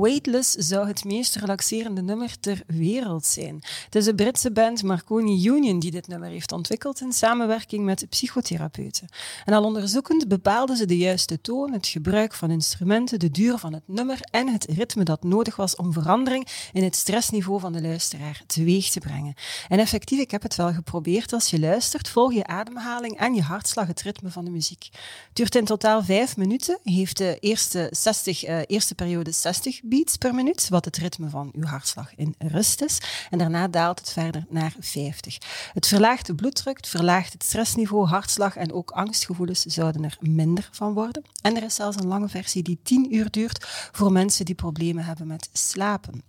Weightless zou het meest relaxerende nummer ter wereld zijn. Het is de Britse band Marconi Union die dit nummer heeft ontwikkeld in samenwerking met psychotherapeuten. En al onderzoekend bepaalden ze de juiste toon, het gebruik van instrumenten, de duur van het nummer en het ritme dat nodig was om verandering in het stressniveau van de luisteraar teweeg te brengen. En effectief, ik heb het wel geprobeerd. Als je luistert, volg je ademhaling en je hartslag het ritme van de muziek. Het duurt in totaal vijf minuten, heeft de eerste, 60, uh, eerste periode 60 beats per minuut, wat het ritme van uw hartslag in rust is. En daarna daalt het verder naar 50. Het verlaagt de bloeddruk, het verlaagt het stressniveau, hartslag en ook angstgevoelens zouden er minder van worden. En er is zelfs een lange versie die 10 uur duurt voor mensen die problemen hebben met slapen.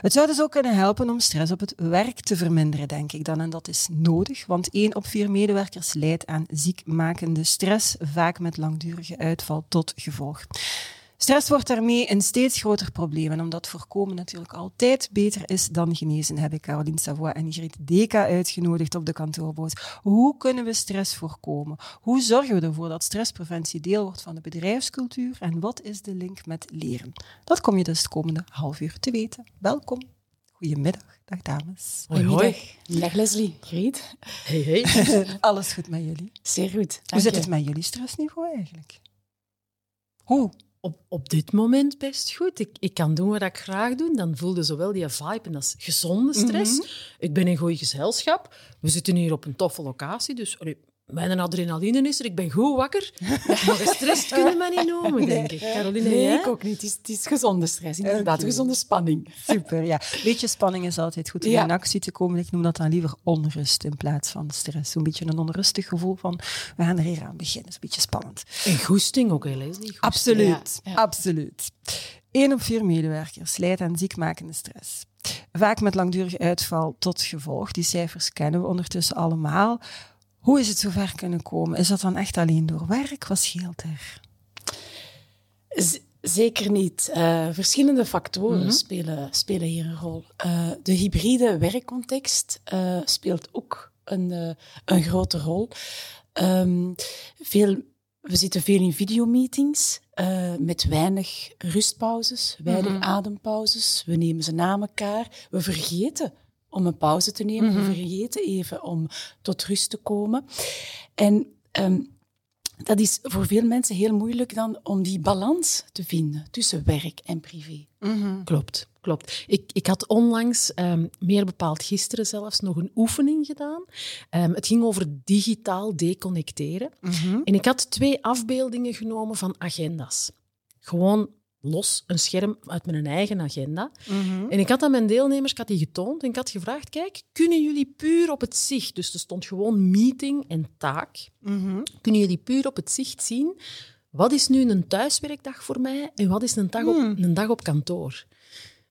Het zou dus ook kunnen helpen om stress op het werk te verminderen, denk ik dan. En dat is nodig, want 1 op 4 medewerkers leidt aan ziekmakende stress, vaak met langdurige uitval tot gevolg. Stress wordt daarmee een steeds groter probleem. En omdat voorkomen natuurlijk altijd beter is dan genezen, heb ik Caroline Savoy en Griet Deka uitgenodigd op de kantoorboot. Hoe kunnen we stress voorkomen? Hoe zorgen we ervoor dat stresspreventie deel wordt van de bedrijfscultuur? En wat is de link met leren? Dat kom je dus het komende half uur te weten. Welkom. Goedemiddag. Dag dames. Hoi, hoi. Dag Leslie. Griet. Hey, hey. Alles goed met jullie? Zeer goed. Hoe zit het met jullie stressniveau eigenlijk? Hoe? Op, op dit moment best goed. Ik, ik kan doen wat ik graag doe. Dan voelde zowel die vibe en dat is gezonde stress. Ik ben in goed gezelschap. We zitten hier op een toffe locatie, dus mijn adrenaline is er, ik ben goed wakker. Maar gestrest kunnen we niet noemen, denk ik. Caroline, nee, jij? ik ook niet. Het is, het is gezonde stress, inderdaad. Okay. Gezonde spanning. Super, ja. Beetje spanning is altijd goed om ja. in actie te komen. Ik noem dat dan liever onrust in plaats van stress. Zo'n beetje een onrustig gevoel van, we gaan er hier aan beginnen. Dat is een beetje spannend. En goesting ook, hè, Leslie? Absoluut, ja. absoluut. Eén op vier medewerkers leidt aan ziekmakende stress. Vaak met langdurige uitval tot gevolg. Die cijfers kennen we ondertussen allemaal. Hoe is het zover kunnen komen? Is dat dan echt alleen door werk? Wat scheelt er? Z zeker niet. Uh, verschillende factoren mm -hmm. spelen, spelen hier een rol. Uh, de hybride werkcontext uh, speelt ook een, een grote rol. Um, veel, we zitten veel in videomeetings met weinig rustpauzes, weinig mm -hmm. adempauzes. We nemen ze na elkaar. We vergeten om een pauze te nemen. Mm -hmm. We vergeten even om tot rust te komen. En um, dat is voor veel mensen heel moeilijk dan om die balans te vinden tussen werk en privé. Mm -hmm. Klopt, klopt. Ik, ik had onlangs, um, meer bepaald gisteren zelfs, nog een oefening gedaan. Um, het ging over digitaal deconnecteren. Mm -hmm. En ik had twee afbeeldingen genomen van agenda's. Gewoon los een scherm uit mijn eigen agenda. Mm -hmm. En ik had aan mijn deelnemers, ik had die getoond en ik had gevraagd, kijk, kunnen jullie puur op het zicht, dus er stond gewoon meeting en taak, mm -hmm. kunnen jullie puur op het zicht zien, wat is nu een thuiswerkdag voor mij en wat is een dag op, mm. een dag op kantoor?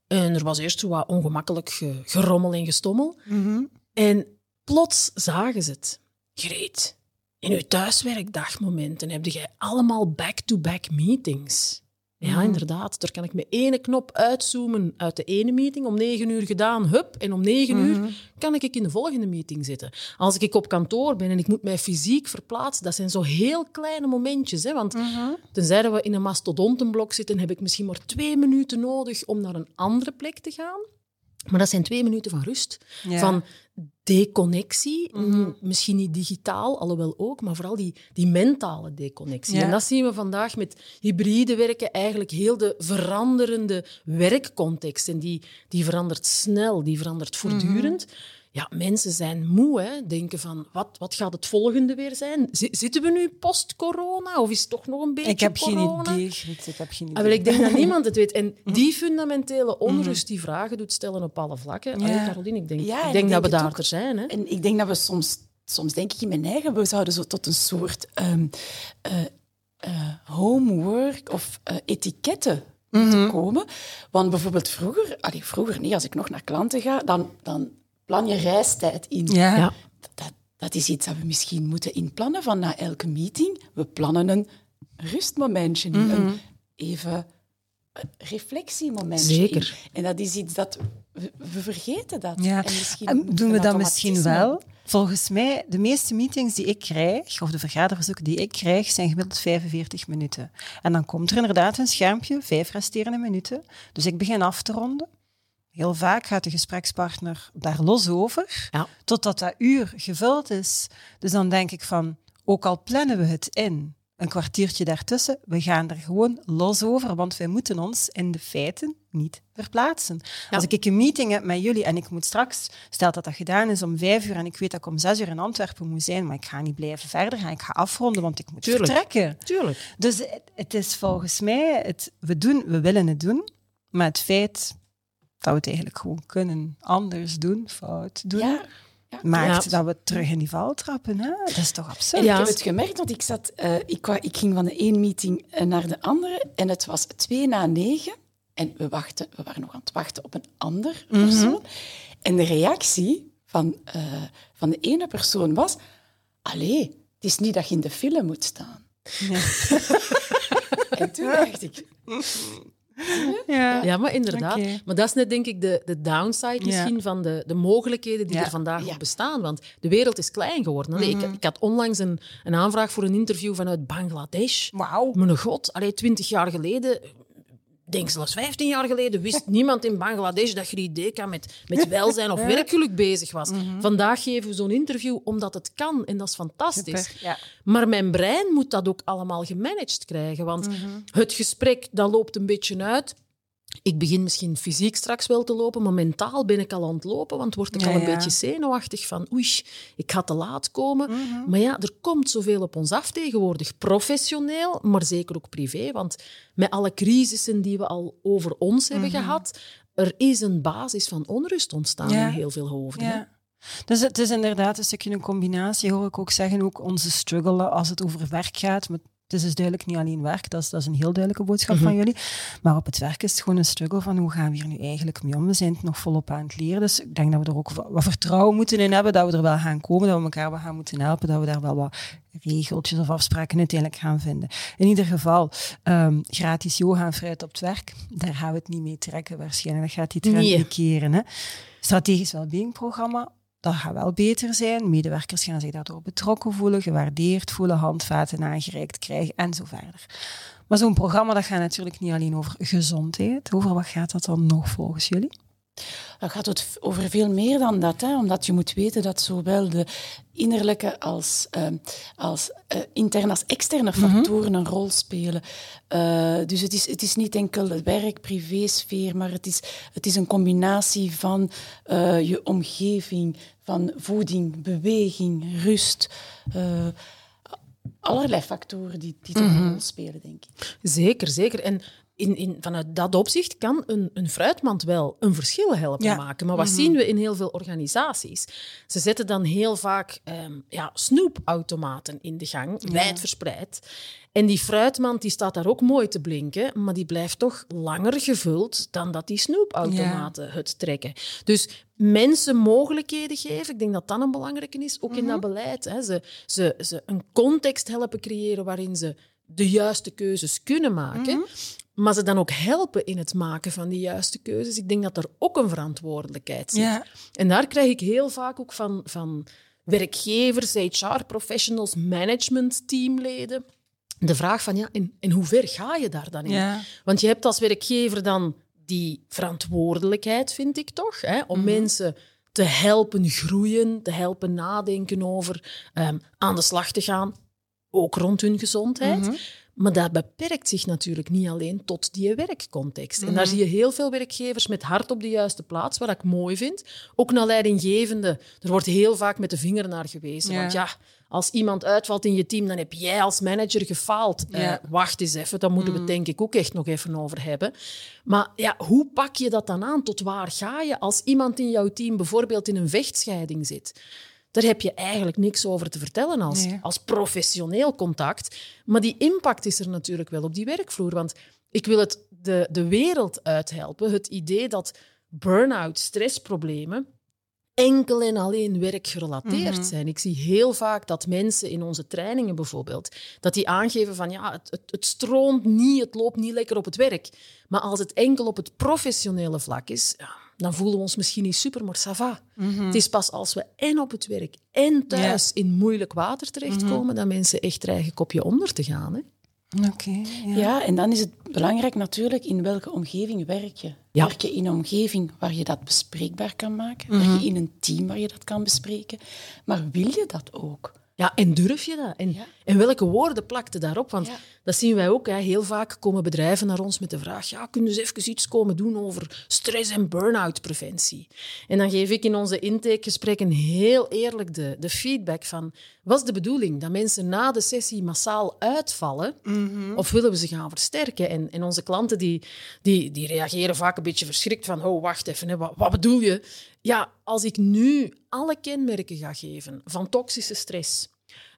En er was eerst zo wat ongemakkelijk gerommel en gestommel. -hmm. En plots zagen ze het. Greet, in uw thuiswerkdagmomenten heb je allemaal back-to-back -back meetings. Ja, inderdaad. Daar kan ik met ene knop uitzoomen uit de ene meeting. Om negen uur gedaan, hup. En om negen mm -hmm. uur kan ik in de volgende meeting zitten. Als ik op kantoor ben en ik moet mij fysiek verplaatsen, dat zijn zo heel kleine momentjes. Hè? Want mm -hmm. tenzij we in een mastodontenblok zitten, heb ik misschien maar twee minuten nodig om naar een andere plek te gaan. Maar dat zijn twee minuten van rust. Ja. Van deconnectie. Mm -hmm. Misschien niet digitaal, alhoewel ook, maar vooral die, die mentale deconnectie. Ja. En dat zien we vandaag met hybride werken, eigenlijk heel de veranderende werkcontext. En die, die verandert snel, die verandert voortdurend. Mm -hmm. Ja, mensen zijn moe, hè? denken van, wat, wat gaat het volgende weer zijn? Z zitten we nu post-corona of is het toch nog een beetje Ik heb corona? geen idee, Griet. Ik heb geen idee. Ah, wel, ik denk dat niemand het weet. En die fundamentele onrust die vragen doet stellen op alle vlakken. Ja. Allee, Caroline, ik denk, ja, ik denk, dat we daar ook. er zijn. Hè? En ik denk dat we soms, soms denk ik in mijn eigen, we zouden zo tot een soort um, uh, uh, homework of uh, etiketten Mm -hmm. te komen. Want bijvoorbeeld vroeger, allee, vroeger niet, als ik nog naar klanten ga, dan, dan plan je reistijd in. Ja. Ja. Dat, dat is iets dat we misschien moeten inplannen van na elke meeting. We plannen een rustmomentje in, een even een reflectiemomentje Zeker. in. En dat is iets dat... We, we vergeten dat. Ja. En misschien En doen we dat misschien wel? Volgens mij, de meeste meetings die ik krijg, of de vergaderverzoeken die ik krijg, zijn gemiddeld 45 minuten. En dan komt er inderdaad een schermpje, vijf resterende minuten. Dus ik begin af te ronden. Heel vaak gaat de gesprekspartner daar los over, Ja. totdat dat uur gevuld is. Dus dan denk ik van, ook al plannen we het in, een kwartiertje daartussen, we gaan er gewoon los over, want wij moeten ons in de feiten niet verplaatsen. Als ik een meeting heb met jullie en ik moet straks, stel dat dat gedaan is om vijf uur en ik weet dat ik om zes uur in Antwerpen moet zijn, maar ik ga niet blijven verder gaan, ik ga afronden, want ik moet Tuurlijk. vertrekken. Tuurlijk. Dus het, het is volgens mij, het, we, doen, we willen het doen, maar het feit dat we het eigenlijk gewoon kunnen anders doen, fout doen, Ja, ja. maakt Ja. dat we terug in die val trappen. Hè? Dat is toch absurd? Ja. Ik heb het gemerkt, want ik, zat, eh, ik, ik ging van de ene meeting eh, naar de andere en het was twee na negen. En we, wachten, we waren nog aan het wachten op een ander persoon. En de reactie van, eh, van de ene persoon was... Allee, het is niet dat je in de file moet staan. en toen dacht ik... Ja. Ja, maar inderdaad. Maar dat is net, denk ik, de, de downside Ja. misschien van de, de mogelijkheden die Ja. er vandaag Ja. op bestaan. Want de wereld is klein geworden. Allee, ik, ik had onlangs een, een aanvraag voor een interview vanuit Bangladesh. Wauw. Mijn god, allee, 20 jaar geleden, denk zelfs 15 jaar geleden, wist niemand in Bangladesh dat kan met, met welzijn of werkgeluk bezig was. Vandaag geven we zo'n interview omdat het kan en dat is fantastisch. Ja. Maar mijn brein moet dat ook allemaal gemanaged krijgen. Want het gesprek dat loopt een beetje uit. Ik begin misschien fysiek straks wel te lopen, maar mentaal ben ik al aan het lopen, want word ik Ja, al een ja. beetje zenuwachtig van oei, ik ga te laat komen. Mhm. Maar ja, er komt zoveel op ons af tegenwoordig, professioneel, maar zeker ook privé, want met alle crisissen die we al over ons hebben Mhm. gehad, er is een basis van onrust ontstaan Ja. in heel veel hoofden. Dus het is inderdaad een stukje een combinatie, hoor ik ook zeggen. Ook onze struggle als het over werk gaat. Maar het is dus duidelijk niet alleen werk, dat is, dat is een heel duidelijke boodschap van jullie. Maar op het werk is het gewoon een struggle van hoe gaan we hier nu eigenlijk mee om? We zijn het nog volop aan het leren. Dus ik denk dat we er ook wa- wat vertrouwen moeten in hebben, dat we er wel gaan komen, dat we elkaar wel gaan moeten helpen, dat we daar wel wat regeltjes of afspraken uiteindelijk gaan vinden. In ieder geval, ehm, gratis yoga en fruit op het werk, daar gaan we het niet mee trekken waarschijnlijk. Dat gaat die trend Nee. keren. Hè? Strategisch wellbeing-programma, dat gaat wel beter zijn. Medewerkers gaan zich daardoor betrokken voelen, gewaardeerd voelen, handvaten aangereikt krijgen en zo verder. Maar zo'n programma dat gaat natuurlijk niet alleen over gezondheid. Over wat gaat dat dan nog volgens jullie? Dan gaat het over veel meer dan dat, hè? omdat je moet weten dat zowel de innerlijke als, eh, als eh, interne als externe factoren een rol spelen. Eh, dus het is, het is niet enkel de werk-privé-sfeer, maar het is, het is een combinatie van eh, je omgeving, van voeding, beweging, rust. allerlei factoren die, die een rol spelen, denk ik. Zeker, zeker. En in, in, vanuit dat opzicht kan een, een fruitmand wel een verschil helpen Ja. maken. Maar wat zien we in heel veel organisaties? Ze zetten dan heel vaak ehm, ja, snoepautomaten in de gang, wijdverspreid. En die fruitmand die staat daar ook mooi te blinken, maar die blijft toch langer gevuld dan dat die snoepautomaten het trekken. Dus mensen mogelijkheden geven, ik denk dat dat een belangrijke is, ook in dat beleid. Hè. Ze, ze, ze een context helpen creëren waarin ze de juiste keuzes kunnen maken, maar ze dan ook helpen in het maken van die juiste keuzes. Ik denk dat er ook een verantwoordelijkheid zit. Ja. En daar krijg ik heel vaak ook van, van werkgevers, HR-professionals, management-teamleden de vraag van, ja, in, in hoever ga je daar dan in? Ja. Want je hebt als werkgever dan die verantwoordelijkheid, vind ik toch, hè, om mensen te helpen groeien, te helpen nadenken over ehm, aan de slag te gaan, ook rond hun gezondheid. Maar dat beperkt zich natuurlijk niet alleen tot die werkcontext. En daar zie je heel veel werkgevers met hart op de juiste plaats, wat ik mooi vind. Ook naar leidinggevende. Er wordt heel vaak met de vinger naar gewezen. Ja. Want ja, als iemand uitvalt in je team, dan heb jij als manager gefaald. Ja. Eh, wacht eens even, daar moeten we het denk ik ook echt nog even over hebben. Maar ja, hoe pak je dat dan aan? Tot waar ga je als iemand in jouw team bijvoorbeeld in een vechtscheiding zit? Daar heb je eigenlijk niks over te vertellen als, Nee. als professioneel contact. Maar die impact is er natuurlijk wel op die werkvloer. Want ik wil het de, de wereld uithelpen. Het idee dat burn-out, stressproblemen enkel en alleen werkgerelateerd zijn. Ik zie heel vaak dat mensen in onze trainingen bijvoorbeeld, dat die aangeven van ja, het, het, het, stroomt niet, het loopt niet lekker op het werk. Maar als het enkel op het professionele vlak is, ja, dan voelen we ons misschien niet super, maar ça va. Het is pas als we en op het werk en thuis in moeilijk water terechtkomen, dat mensen echt dreigen kopje onder te gaan. Hè? Oké. ja. Ja, en dan is het belangrijk natuurlijk in welke omgeving werk je. Ja. Werk je in een omgeving waar je dat bespreekbaar kan maken? Werk je in een team waar je dat kan bespreken? Maar wil je dat ook? Ja, en durf je dat? En, Ja. en welke woorden plakte daarop? Want Ja. dat zien wij ook. Hè. Heel vaak komen bedrijven naar ons met de vraag: ja, kunnen ze even iets komen doen over stress- en burn-out preventie? En dan geef ik in onze intakegesprekken heel eerlijk de, de feedback van: was de bedoeling dat mensen na de sessie massaal uitvallen? Of willen we ze gaan versterken? En, en onze klanten die, die, die reageren vaak een beetje verschrikt van: oh, wacht even, hè, wat, wat bedoel je? Ja, als ik nu alle kenmerken ga geven van toxische stress,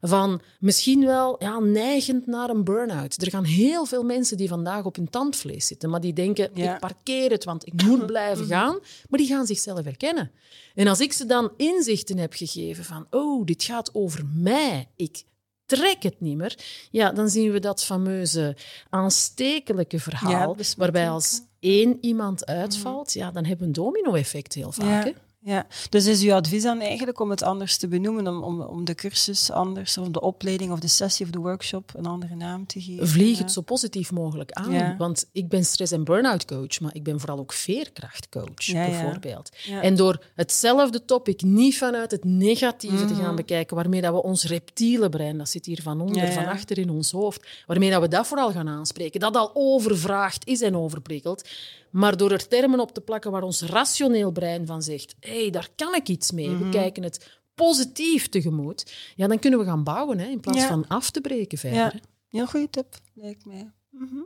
van misschien wel ja, neigend naar een burn-out. Er gaan heel veel mensen die vandaag op hun tandvlees zitten, maar die denken, Ja. ik parkeer het, want ik moet blijven gaan. Maar die gaan zichzelf herkennen. En als ik ze dan inzichten heb gegeven van, oh, dit gaat over mij, ik trek het niet meer, ja, dan zien we dat fameuze aanstekelijke verhaal, waarbij als één iemand uitvalt, ja, dan hebben we een domino-effect heel vaak. Ja, ja. Dus is uw advies dan eigenlijk om het anders te benoemen, om, om, om de cursus anders, of de opleiding of de sessie of de workshop een andere naam te geven? Vlieg Ja. het zo positief mogelijk aan. Ja. Want ik ben stress- en burn-out coach, maar ik ben vooral ook veerkrachtcoach, Ja, bijvoorbeeld. En door hetzelfde topic niet vanuit het negatieve te gaan bekijken, waarmee dat we ons reptiele brein, dat zit hier van onder, van achter in ons hoofd, waarmee dat we dat vooral gaan aanspreken, dat al overvraagd is en overprikkeld. Maar door er termen op te plakken waar ons rationeel brein van zegt, hey, daar kan ik iets mee, Mhm. we kijken het positief tegemoet, ja, dan kunnen we gaan bouwen, hè, in plaats Ja. van af te breken verder. Ja, heel goede tip, lijkt mij.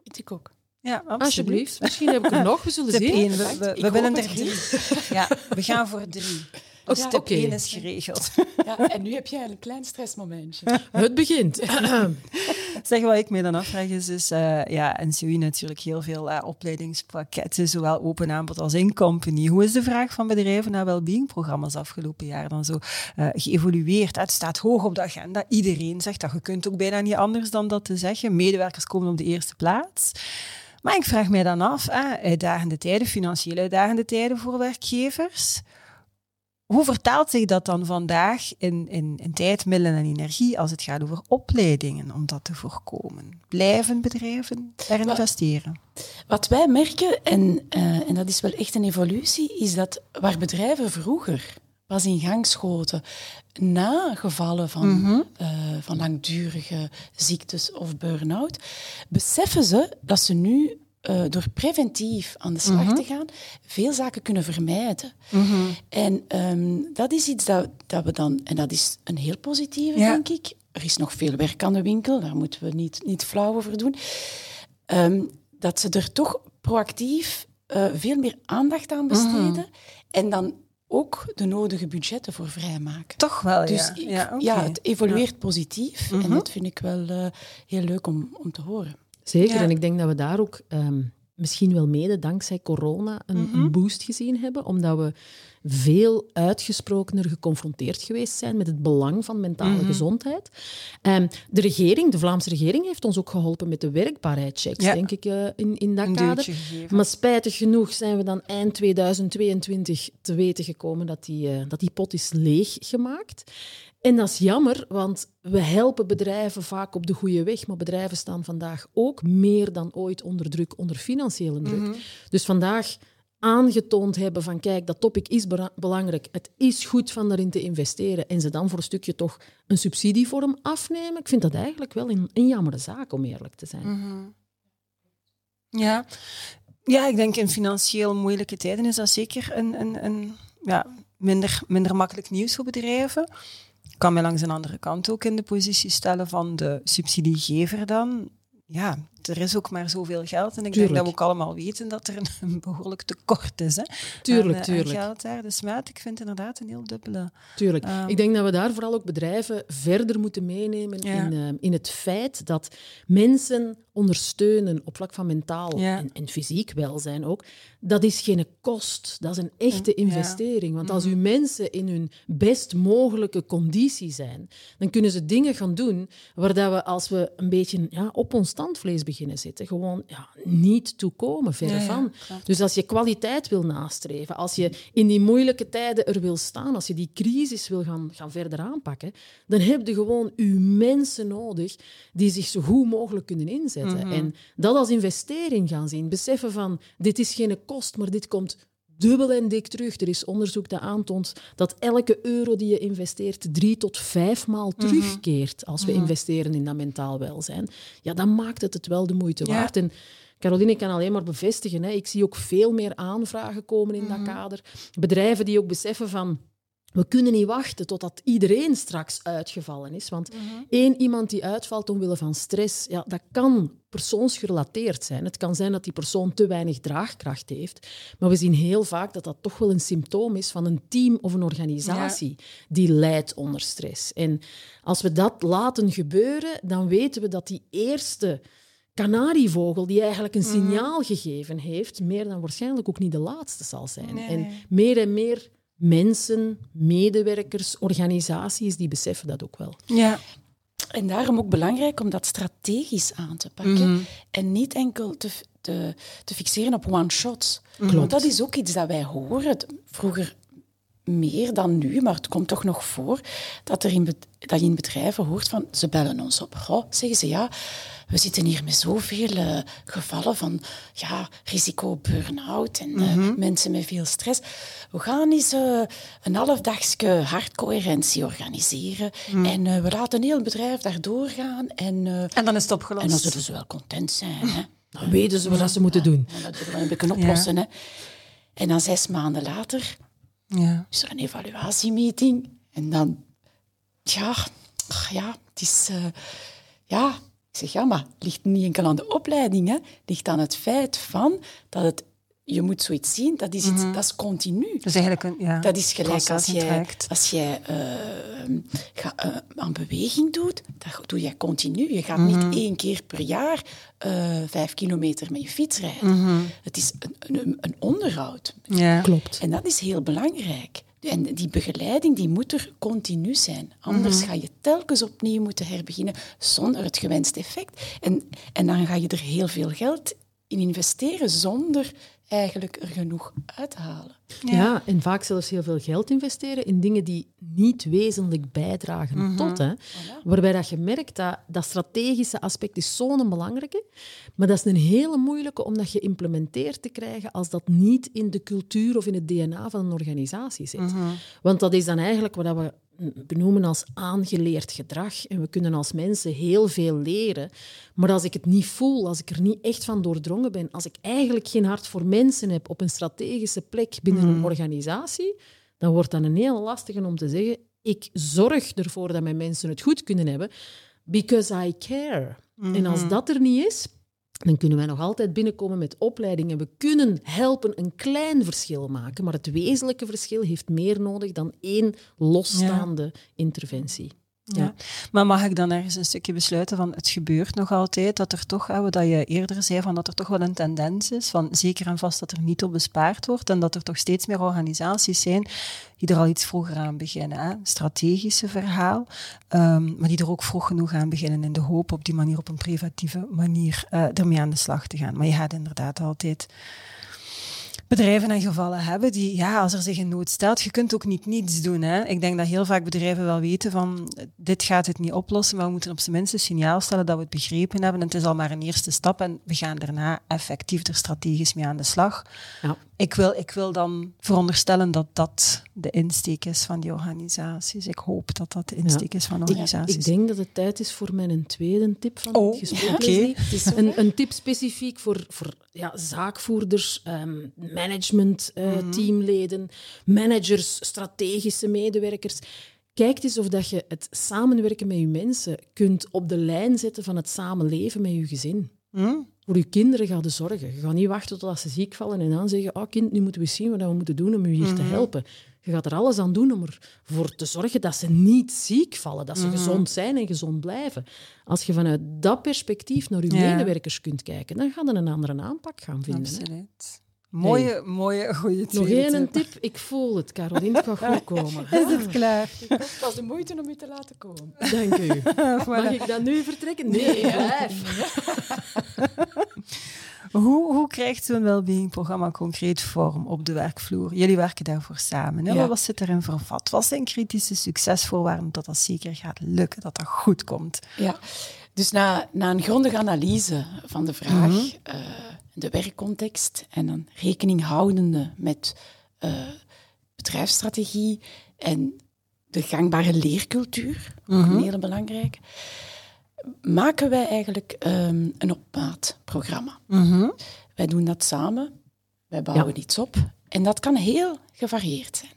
Vind ik ook. Ja, absoluut. Alsjeblieft. Misschien heb ik er nog, we zullen Tip zien. 1, we, willen er drie. Ja, we gaan voor drie. Ja. 1 is geregeld. Ja, en nu heb jij een klein stressmomentje. Het begint. Zeg, wat ik me dan afvraag is, is eh, ja, NCOI natuurlijk heel veel eh, opleidingspakketten, zowel open aanbod als in company. Hoe is de vraag van bedrijven naar wellbeing-programma's afgelopen jaar dan zo eh, geëvolueerd? Het staat hoog op de agenda. Iedereen zegt dat. Je kunt ook bijna niet anders dan dat te zeggen. Medewerkers komen op de eerste plaats. Maar ik vraag mij dan af, eh, uitdagende tijden, financieel uitdagende tijden voor werkgevers. Hoe vertaalt zich dat dan vandaag in, in, in tijd, middelen en energie als het gaat over opleidingen om dat te voorkomen? Blijven bedrijven Wel- investeren? Wat wij merken, en, eh, en dat is wel echt een evolutie, is dat waar bedrijven vroeger pas in gang schoten na gevallen van, eh, van langdurige ziektes of burn-out, beseffen ze dat ze nu eh, door preventief aan de slag te gaan, veel zaken kunnen vermijden. En ehm, dat is iets dat, dat we dan, en dat is een heel positieve, Ja. denk ik. Er is nog veel werk aan de winkel, daar moeten we niet, niet flauw over doen. Ehm, dat ze er toch proactief eh, veel meer aandacht aan besteden en dan ook de nodige budgetten voor vrijmaken. Toch wel, Dus ja. ik- ja, het evolueert positief en dat vind ik wel eh, heel leuk om, om te horen. Zeker, Ja. en ik denk dat we daar ook ehm, misschien wel mede dankzij corona een, Mhm. een boost gezien hebben, omdat we veel uitgesprokener geconfronteerd geweest zijn met het belang van mentale Mhm. gezondheid. Ehm, de regering, de Vlaamse regering, heeft ons ook geholpen met de werkbaarheidschecks, Ja. denk ik, eh, in, in dat Een kader. Maar spijtig genoeg zijn we dan eind 2022 te weten gekomen dat die, eh, dat die pot is leeggemaakt. En dat is jammer, want we helpen bedrijven vaak op de goede weg, maar bedrijven staan vandaag ook meer dan ooit onder druk, onder financiële druk. Dus vandaag aangetoond hebben van kijk, dat topic is belangrijk, het is goed van daarin te investeren en ze dan voor een stukje toch een subsidievorm afnemen, ik vind dat eigenlijk wel een, een jammere zaak, om eerlijk te zijn. Ja. ja, ik denk in financieel moeilijke tijden is dat zeker een, een, een ja, minder, minder makkelijk nieuws voor bedrijven. Kan mij langs een andere kant ook in de positie stellen van de subsidiegever dan. Ja, er is ook maar zoveel geld. En ik denk dat we ook allemaal weten dat er een, behoorlijk tekort is. Hè, tuurlijk, aan, tuurlijk. geld daar. Dus maat, ik vind inderdaad een heel dubbele... Tuurlijk. Ehm, ik denk dat we daar vooral ook bedrijven verder moeten meenemen in, uh, in het feit dat mensen ondersteunen op vlak van mentaal en, en, fysiek welzijn ook, dat is geen kost. Dat is een echte investering. Want als mhm. uw mensen in hun best mogelijke conditie zijn, dan kunnen ze dingen gaan doen waar dat we, als we een beetje ja, op ons standvlees beginnen zitten, gewoon ja, niet toekomen, verre van. Dus als je kwaliteit wil nastreven, als je in die moeilijke tijden er wil staan, als je die crisis wil gaan, gaan verder aanpakken, dan heb je gewoon uw mensen nodig die zich zo goed mogelijk kunnen inzetten. Mhm. En dat als investering gaan zien. Beseffen van, dit is geen kost, maar dit komt dubbel en dik terug. Er is onderzoek dat aantoont dat elke euro die je investeert drie tot vijf maal mhm. terugkeert als we mhm. investeren in dat mentaal welzijn. Ja, dan maakt het het wel de moeite waard. En Caroline kan alleen maar bevestigen. Hè. Ik zie ook veel meer aanvragen komen in dat kader. Bedrijven die ook beseffen van we kunnen niet wachten totdat iedereen straks uitgevallen is. Want mm één iemand die uitvalt omwille van stress, ja, dat kan persoonsgerelateerd zijn. Het kan zijn dat die persoon te weinig draagkracht heeft. Maar we zien heel vaak dat dat toch wel een symptoom is van een team of een organisatie die lijdt onder stress. En als we dat laten gebeuren, dan weten we dat die eerste kanarievogel die eigenlijk een mhm. signaal gegeven heeft, meer dan waarschijnlijk ook niet de laatste zal zijn. En meer en meer mensen, medewerkers, organisaties, die beseffen dat ook wel. Ja. En daarom ook belangrijk om dat strategisch aan te pakken mhm. en niet enkel te, te, te fixeren op one-shots. Want dat is ook iets dat wij horen. Vroeger meer dan nu, maar het komt toch nog voor dat, er in, dat je in bedrijven hoort van ze bellen ons op. Goh, zeggen ze ja, we zitten hier met zoveel uh, gevallen van ja, risico burn-out en uh, mensen met veel stress. We gaan eens uh, een halfdagske hartcoherentie organiseren mm. en we laten heel het bedrijf daar doorgaan. En, en dan is het opgelost. En dan zullen ze wel content zijn. Hè? Dan weten ze wat ze moeten doen. En dat zullen we kunnen oplossen. Hè? En dan zes maanden later ja. is er een evaluatiemeeting. En dan, ja, ja, het is, ja, ik zeg, ja, maar het ligt niet enkel aan de opleiding, hè. het ligt aan het feit van dat het je moet zoiets zien, dat is, iets, mhm. dat is continu. Dat is eigenlijk een, ja, dat is gelijk als jij, als jij uh, ga, uh, aan beweging doet, dat doe je continu. Je gaat niet mhm. één keer per jaar uh, vijf kilometer met je fiets rijden. Mhm. Het is een, een, een onderhoud. Ja. Klopt. En dat is heel belangrijk. En die begeleiding die moet er continu zijn. Anders ga je telkens opnieuw moeten herbeginnen zonder het gewenste effect. En, en dan ga je er heel veel geld in investeren zonder eigenlijk er genoeg uit te halen. Ja. en vaak zelfs heel veel geld investeren in dingen die niet wezenlijk bijdragen mhm. tot. Hè. Waarbij dat je merkt dat dat strategische aspect is zo'n belangrijke, maar dat is een hele moeilijke om dat geïmplementeerd te krijgen als dat niet in de cultuur of in het DNA van een organisatie zit. Mhm. Want dat is dan eigenlijk wat we benoemen als aangeleerd gedrag. En we kunnen als mensen heel veel leren. Maar als ik het niet voel, als ik er niet echt van doordrongen ben, als ik eigenlijk geen hart voor mensen heb op een strategische plek binnen een mm. organisatie, dan wordt dat een heel lastige om te zeggen: ik zorg ervoor dat mijn mensen het goed kunnen hebben, because I care. En als mm-hmm. dat er niet is, dan kunnen wij nog altijd binnenkomen met opleidingen. We kunnen helpen een klein verschil maken, maar het wezenlijke verschil heeft meer nodig dan één losstaande interventie. Ja. Maar mag ik dan ergens een stukje besluiten van het gebeurt nog altijd, dat er toch, wat je eerder zei, van dat er toch wel een tendens is, van zeker en vast dat er niet op bespaard wordt en dat er toch steeds meer organisaties zijn die er al iets vroeger aan beginnen. Hè? Strategische verhaal, um, maar die er ook vroeg genoeg aan beginnen in de hoop op die manier, op een preventieve manier, uh, ermee aan de slag te gaan. Maar je gaat inderdaad altijd bedrijven en gevallen hebben die, ja, als er zich in nood stelt, je kunt ook niet niets doen. Hè. Ik denk dat heel vaak bedrijven wel weten van, dit gaat het niet oplossen, maar we moeten op zijn minst een signaal stellen dat we het begrepen hebben. En het is al maar een eerste stap en we gaan daarna effectief er strategisch mee aan de slag. Ja ik wil, ik wil dan veronderstellen dat dat de insteek is van die organisaties. Ik hoop dat dat de insteek is van organisaties. Ik, ik, denk dat het tijd is voor mijn tweede tip van oh, het gesprek. Okay. Het is een, een, tip specifiek voor, voor ja, zaakvoerders, um, management, uh, teamleden, managers, strategische medewerkers. Kijk eens of dat je het samenwerken met je mensen kunt op de lijn zetten van het samenleven met je gezin. Hm? Voor je kinderen gaan de zorgen. Je gaat niet wachten totdat ze ziek vallen en dan zeggen, oh kind, nu moeten we zien wat we moeten doen om u hier te Mhm. helpen. Je gaat er alles aan doen om ervoor te zorgen dat ze niet ziek vallen, dat ze Mhm. gezond zijn en gezond blijven. Als je vanuit dat perspectief naar je Ja. medewerkers kunt kijken, dan gaan we een andere aanpak gaan vinden. hè. Mooie, mooie, goede Nog tweede één tip. tip, ik voel het, Caroline, het gaat goed komen. Is het klaar? Het was de moeite om u te laten komen. Dank u. Mag ik dan nu vertrekken? Nee, blijf. Hoe, hoe krijgt zo'n wellbeing-programma concreet vorm op de werkvloer? Jullie werken daarvoor samen. Hè? Ja. Wat zit erin vervat? Wat zijn kritische succesvoorwaarden dat dat zeker gaat lukken, dat dat goed komt? Ja, dus na, na een grondige analyse van de vraag, eh, de werkcontext en dan rekening houdende met eh, bedrijfsstrategie en de gangbare leercultuur, ook een hele belangrijke, maken wij eigenlijk ehm, een op maat programma. Wij doen dat samen, wij bouwen iets op en dat kan heel gevarieerd zijn.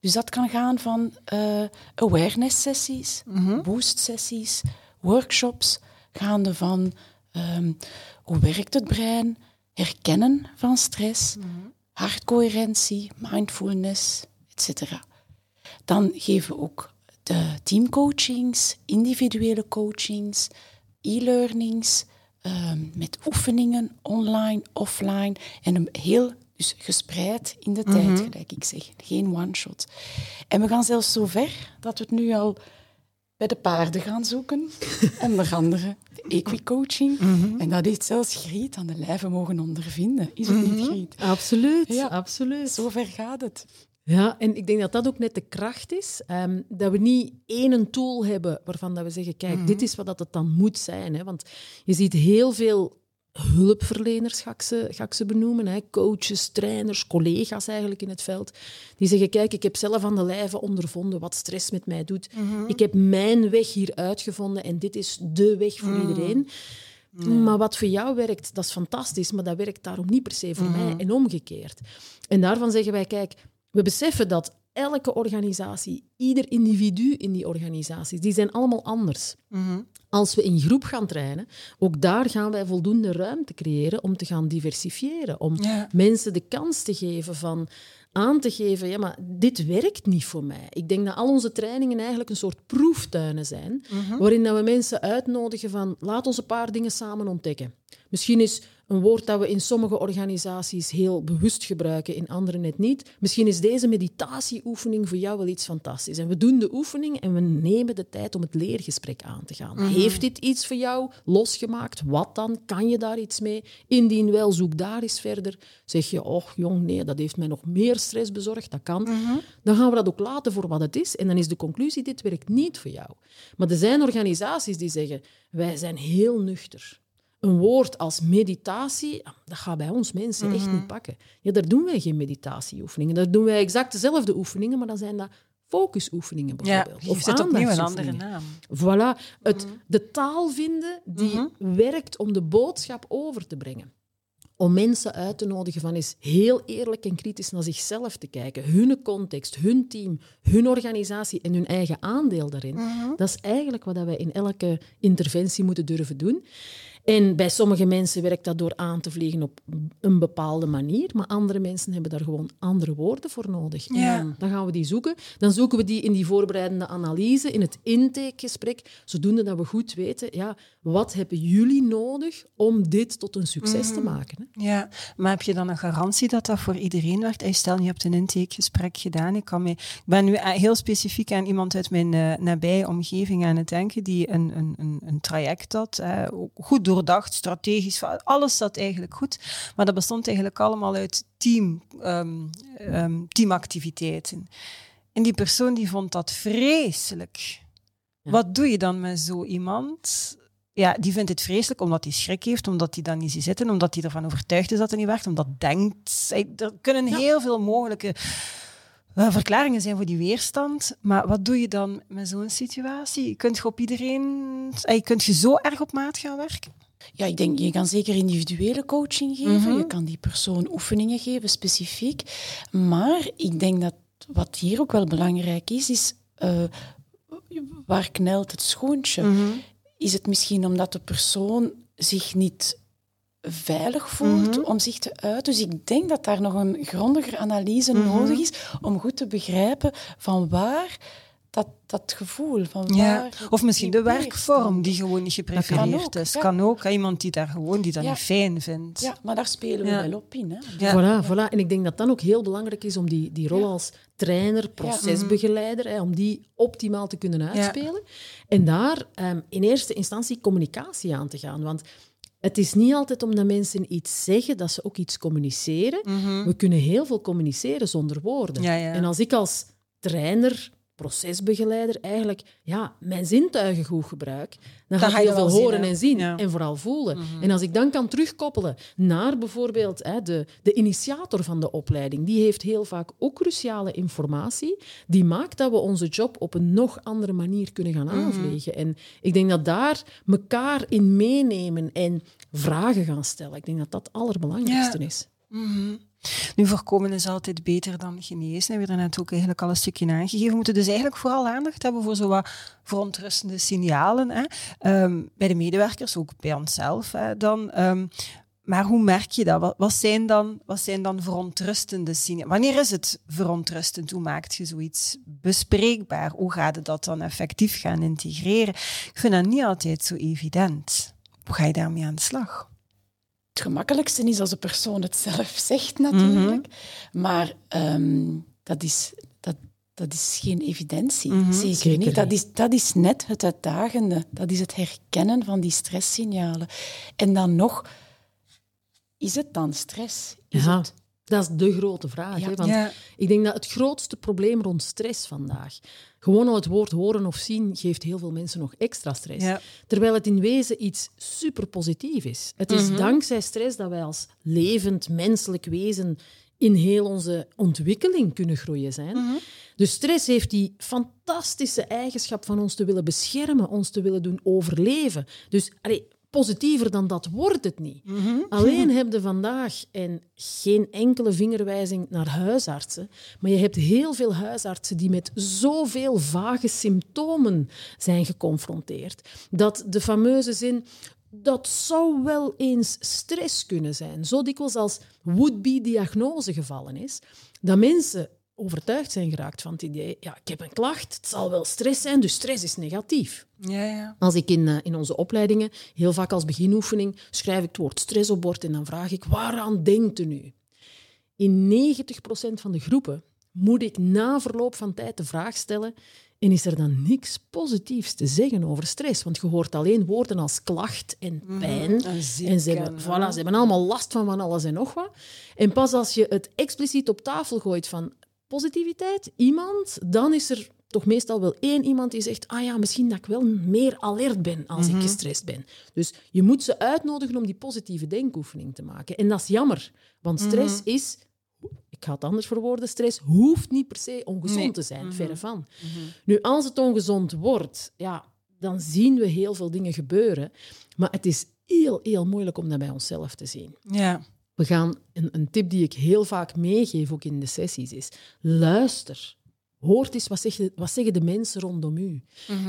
Dus dat kan gaan van eh, awareness-sessies, boost-sessies, workshops, gaande van ehm, hoe werkt het brein, herkennen van stress, hartcoherentie, mindfulness, etc. Dan geven we ook de teamcoachings, individuele coachings, e-learnings, ehm, met oefeningen online, offline en een heel dus gespreid in de tijd, gelijk ik zeg. Geen one-shot. En we gaan zelfs zo ver dat we het nu al bij de paarden gaan zoeken. Onder andere de equicoaching. En dat heeft zelfs Griet aan de lijve mogen ondervinden. Is het niet, Griet? Absoluut, Ja. absoluut. Zo ver gaat het. Ja, en ik denk dat dat ook net de kracht is. ehm, dat we niet één tool hebben waarvan dat we zeggen, kijk, dit is wat dat het dan moet zijn. Hè? Want je ziet heel veel hulpverleners, ga ik ze, ga ik ze benoemen. Hè? Coaches, trainers, collega's eigenlijk in het veld. Die zeggen, kijk, ik heb zelf aan de lijve ondervonden wat stress met mij doet. Ik heb mijn weg hier uitgevonden en dit is de weg voor iedereen. Maar wat voor jou werkt, dat is fantastisch, maar dat werkt daarom niet per se voor mij en omgekeerd. En daarvan zeggen wij, kijk, we beseffen dat elke organisatie, ieder individu in die organisaties, die zijn allemaal anders. Als we in groep gaan trainen, ook daar gaan wij voldoende ruimte creëren om te gaan diversifiëren. Om Ja. mensen de kans te geven van aan te geven, ja, maar dit werkt niet voor mij. Ik denk dat al onze trainingen eigenlijk een soort proeftuinen zijn, waarin dat we mensen uitnodigen van laat ons een paar dingen samen ontdekken. Misschien is een woord dat we in sommige organisaties heel bewust gebruiken, in andere net niet. Misschien is deze meditatieoefening voor jou wel iets fantastisch. En we doen de oefening en we nemen de tijd om het leergesprek aan te gaan. Heeft dit iets voor jou losgemaakt? Wat dan? Kan je daar iets mee? Indien wel, zoek daar eens verder. Zeg je, oh jong, nee, dat heeft mij nog meer stress bezorgd, dat kan. Dan gaan we dat ook laten voor wat het is. En dan is de conclusie, dit werkt niet voor jou. Maar er zijn organisaties die zeggen, wij zijn heel nuchter een woord als meditatie, ah, dat gaat bij ons mensen echt niet pakken. Ja, daar doen wij geen meditatieoefeningen. Daar doen wij exact dezelfde oefeningen, maar dan zijn dat focusoefeningen Ja, bijvoorbeeld. je zit opnieuw een andere naam. Voilà, het, de taal vinden die werkt om de boodschap over te brengen. Om mensen uit te nodigen van eens heel eerlijk en kritisch naar zichzelf te kijken. Hun context, hun team, hun organisatie en hun eigen aandeel daarin. Dat is eigenlijk wat wij in elke interventie moeten durven doen. En bij sommige mensen werkt dat door aan te vliegen op een bepaalde manier, maar andere mensen hebben daar gewoon andere woorden voor nodig. Ja. dan gaan we die zoeken. Dan zoeken we die in die voorbereidende analyse, in het intakegesprek, zodoende dat we goed weten, ja, wat hebben jullie nodig om dit tot een succes te maken? Hè? Ja, maar heb je dan een garantie dat dat voor iedereen werkt? Hey, Stel, je hebt een intakegesprek gedaan. Ik, kan mee, ik ben nu eh, heel specifiek aan iemand uit mijn eh, nabije omgeving aan het denken die een, een, een, een traject had. eh, goed doordacht, strategisch. Alles zat eigenlijk goed. Maar dat bestond eigenlijk allemaal uit team, ehm, ehm, teamactiviteiten. En die persoon die vond dat vreselijk. Ja. Wat doe je dan met zo iemand? Ja, die vindt het vreselijk omdat hij schrik heeft, omdat hij dan niet ziet zitten, omdat hij ervan overtuigd is dat het niet werkt, omdat denkt... hij- Er kunnen heel veel mogelijke eh, verklaringen zijn voor die weerstand. Maar wat doe je dan met zo'n situatie? Kunt je op iedereen... eh, Kunt je zo erg op maat gaan werken? Ja, ik denk, je kan zeker individuele coaching geven. Mhm. Je kan die persoon oefeningen geven, specifiek. Maar ik denk dat wat hier ook wel belangrijk is, is eh, waar knelt het schoontje? Mhm. Is het misschien omdat de persoon zich niet veilig voelt Mhm. om zich te uiten. Dus ik denk dat daar nog een grondiger analyse Mhm. nodig is om goed te begrijpen van waar dat, dat gevoel, van Ja. waar... Of misschien de werkvorm die gewoon niet kan geprefereerd ook, is. ja. Kan ook. hè, Iemand die daar gewoon die dat Ja. niet fijn vindt. Ja, maar daar spelen we Ja. wel op in. Hè. Ja. Voilà, voilà. En ik denk dat dan ook heel belangrijk is om die, die rol als trainer, procesbegeleider, hè, om die optimaal te kunnen uitspelen. En daar ehm, in eerste instantie communicatie aan te gaan. Want het is niet altijd omdat mensen iets zeggen dat ze ook iets communiceren. We kunnen heel veel communiceren zonder woorden. Ja, ja. En als ik als trainer, procesbegeleider eigenlijk ja, mijn zintuigen goed gebruik, dan ga je heel veel zien, horen en zien Ja. en vooral voelen. En als ik dan kan terugkoppelen naar bijvoorbeeld hè, de, de initiator van de opleiding, die heeft heel vaak ook cruciale informatie, die maakt dat we onze job op een nog andere manier kunnen gaan aanvliegen. En ik denk dat daar elkaar in meenemen en vragen gaan stellen, ik denk dat dat het allerbelangrijkste Ja. is. Mhm. Nu, voorkomen is altijd beter dan genezen. We hebben net ook eigenlijk al een stukje aangegeven. We moeten dus eigenlijk vooral aandacht hebben voor zo wat verontrustende signalen. Hè. Ehm, bij de medewerkers, ook bij onszelf dan. Ehm, maar hoe merk je dat? Wat, wat, zijn dan, wat zijn dan verontrustende signalen? Wanneer is het verontrustend? Hoe maakt je zoiets bespreekbaar? Hoe gaat het dat dan effectief gaan integreren? Ik vind dat niet altijd zo evident. Hoe ga je daarmee aan de slag? Het gemakkelijkste is als de persoon het zelf zegt, natuurlijk. Mhm. Maar ehm, dat, is, dat, dat is geen evidentie. Mhm, Zeker, zeker niet. Dat is, dat is net het uitdagende. Dat is het herkennen van die stresssignalen. En dan nog, is het dan stress? Is Ja, het... dat is de grote vraag. Ja. Hè? Want Ja. ik denk dat het grootste probleem rond stress vandaag, gewoon al het woord horen of zien, geeft heel veel mensen nog extra stress. Ja. Terwijl het in wezen iets super positief is. Het is Mhm. dankzij stress dat wij als levend menselijk wezen in heel onze ontwikkeling kunnen groeien zijn. Mhm. Dus stress heeft die fantastische eigenschap van ons te willen beschermen, ons te willen doen overleven. Dus allee, positiever dan dat wordt het niet. Mhm. Alleen heb je vandaag, en geen enkele vingerwijzing naar huisartsen, maar je hebt heel veel huisartsen die met zoveel vage symptomen zijn geconfronteerd, dat de fameuze zin dat zou wel eens stress kunnen zijn, zo dikwijls als would-be diagnose gevallen is, dat mensen overtuigd zijn geraakt van het idee, ja, ik heb een klacht, het zal wel stress zijn, dus stress is negatief. Ja, ja. Als ik in, eh, in onze opleidingen, heel vaak als beginoefening, schrijf ik het woord stress op bord en dan vraag ik, waaraan denkt u nu? In 90% van de groepen moet ik na verloop van tijd de vraag stellen en is er dan niks positiefs te zeggen over stress? Want je hoort alleen woorden als klacht en pijn. en ze hebben, en, voilà, ze hebben allemaal last van van alles en nog wat. En pas als je het expliciet op tafel gooit van positiviteit, iemand, dan is er toch meestal wel één iemand die zegt, ah ja, misschien dat ik wel meer alert ben als ik gestrest ben. Dus je moet ze uitnodigen om die positieve denkoefening te maken. En dat is jammer, want stress is, ik ga het anders verwoorden, stress hoeft niet per se ongezond Nee. te zijn, verre van. Nu, als het ongezond wordt, ja, dan zien we heel veel dingen gebeuren. Maar het is heel, heel moeilijk om dat bij onszelf te zien. Ja. We gaan, een, een tip die ik heel vaak meegeef, ook in de sessies, is luister. Hoort eens wat zeggen, wat zeggen de mensen rondom u.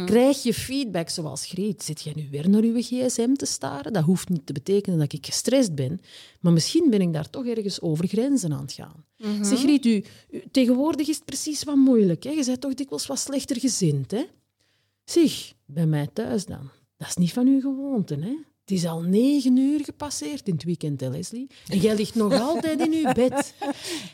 Krijg je feedback zoals Greet? Zit jij nu weer naar uw gsm te staren? Dat hoeft niet te betekenen dat ik gestrest ben. Maar misschien ben ik daar toch ergens over grenzen aan het gaan. Zeg Greet, u, u- tegenwoordig is het precies wat moeilijk. Hè? Je bent toch dikwijls wat slechter gezind. Hè? Zeg, bij mij thuis dan. Dat is niet van uw gewoonte, hè? Het is al negen uur gepasseerd in het weekend, hè, Leslie. En jij ligt nog altijd in uw bed.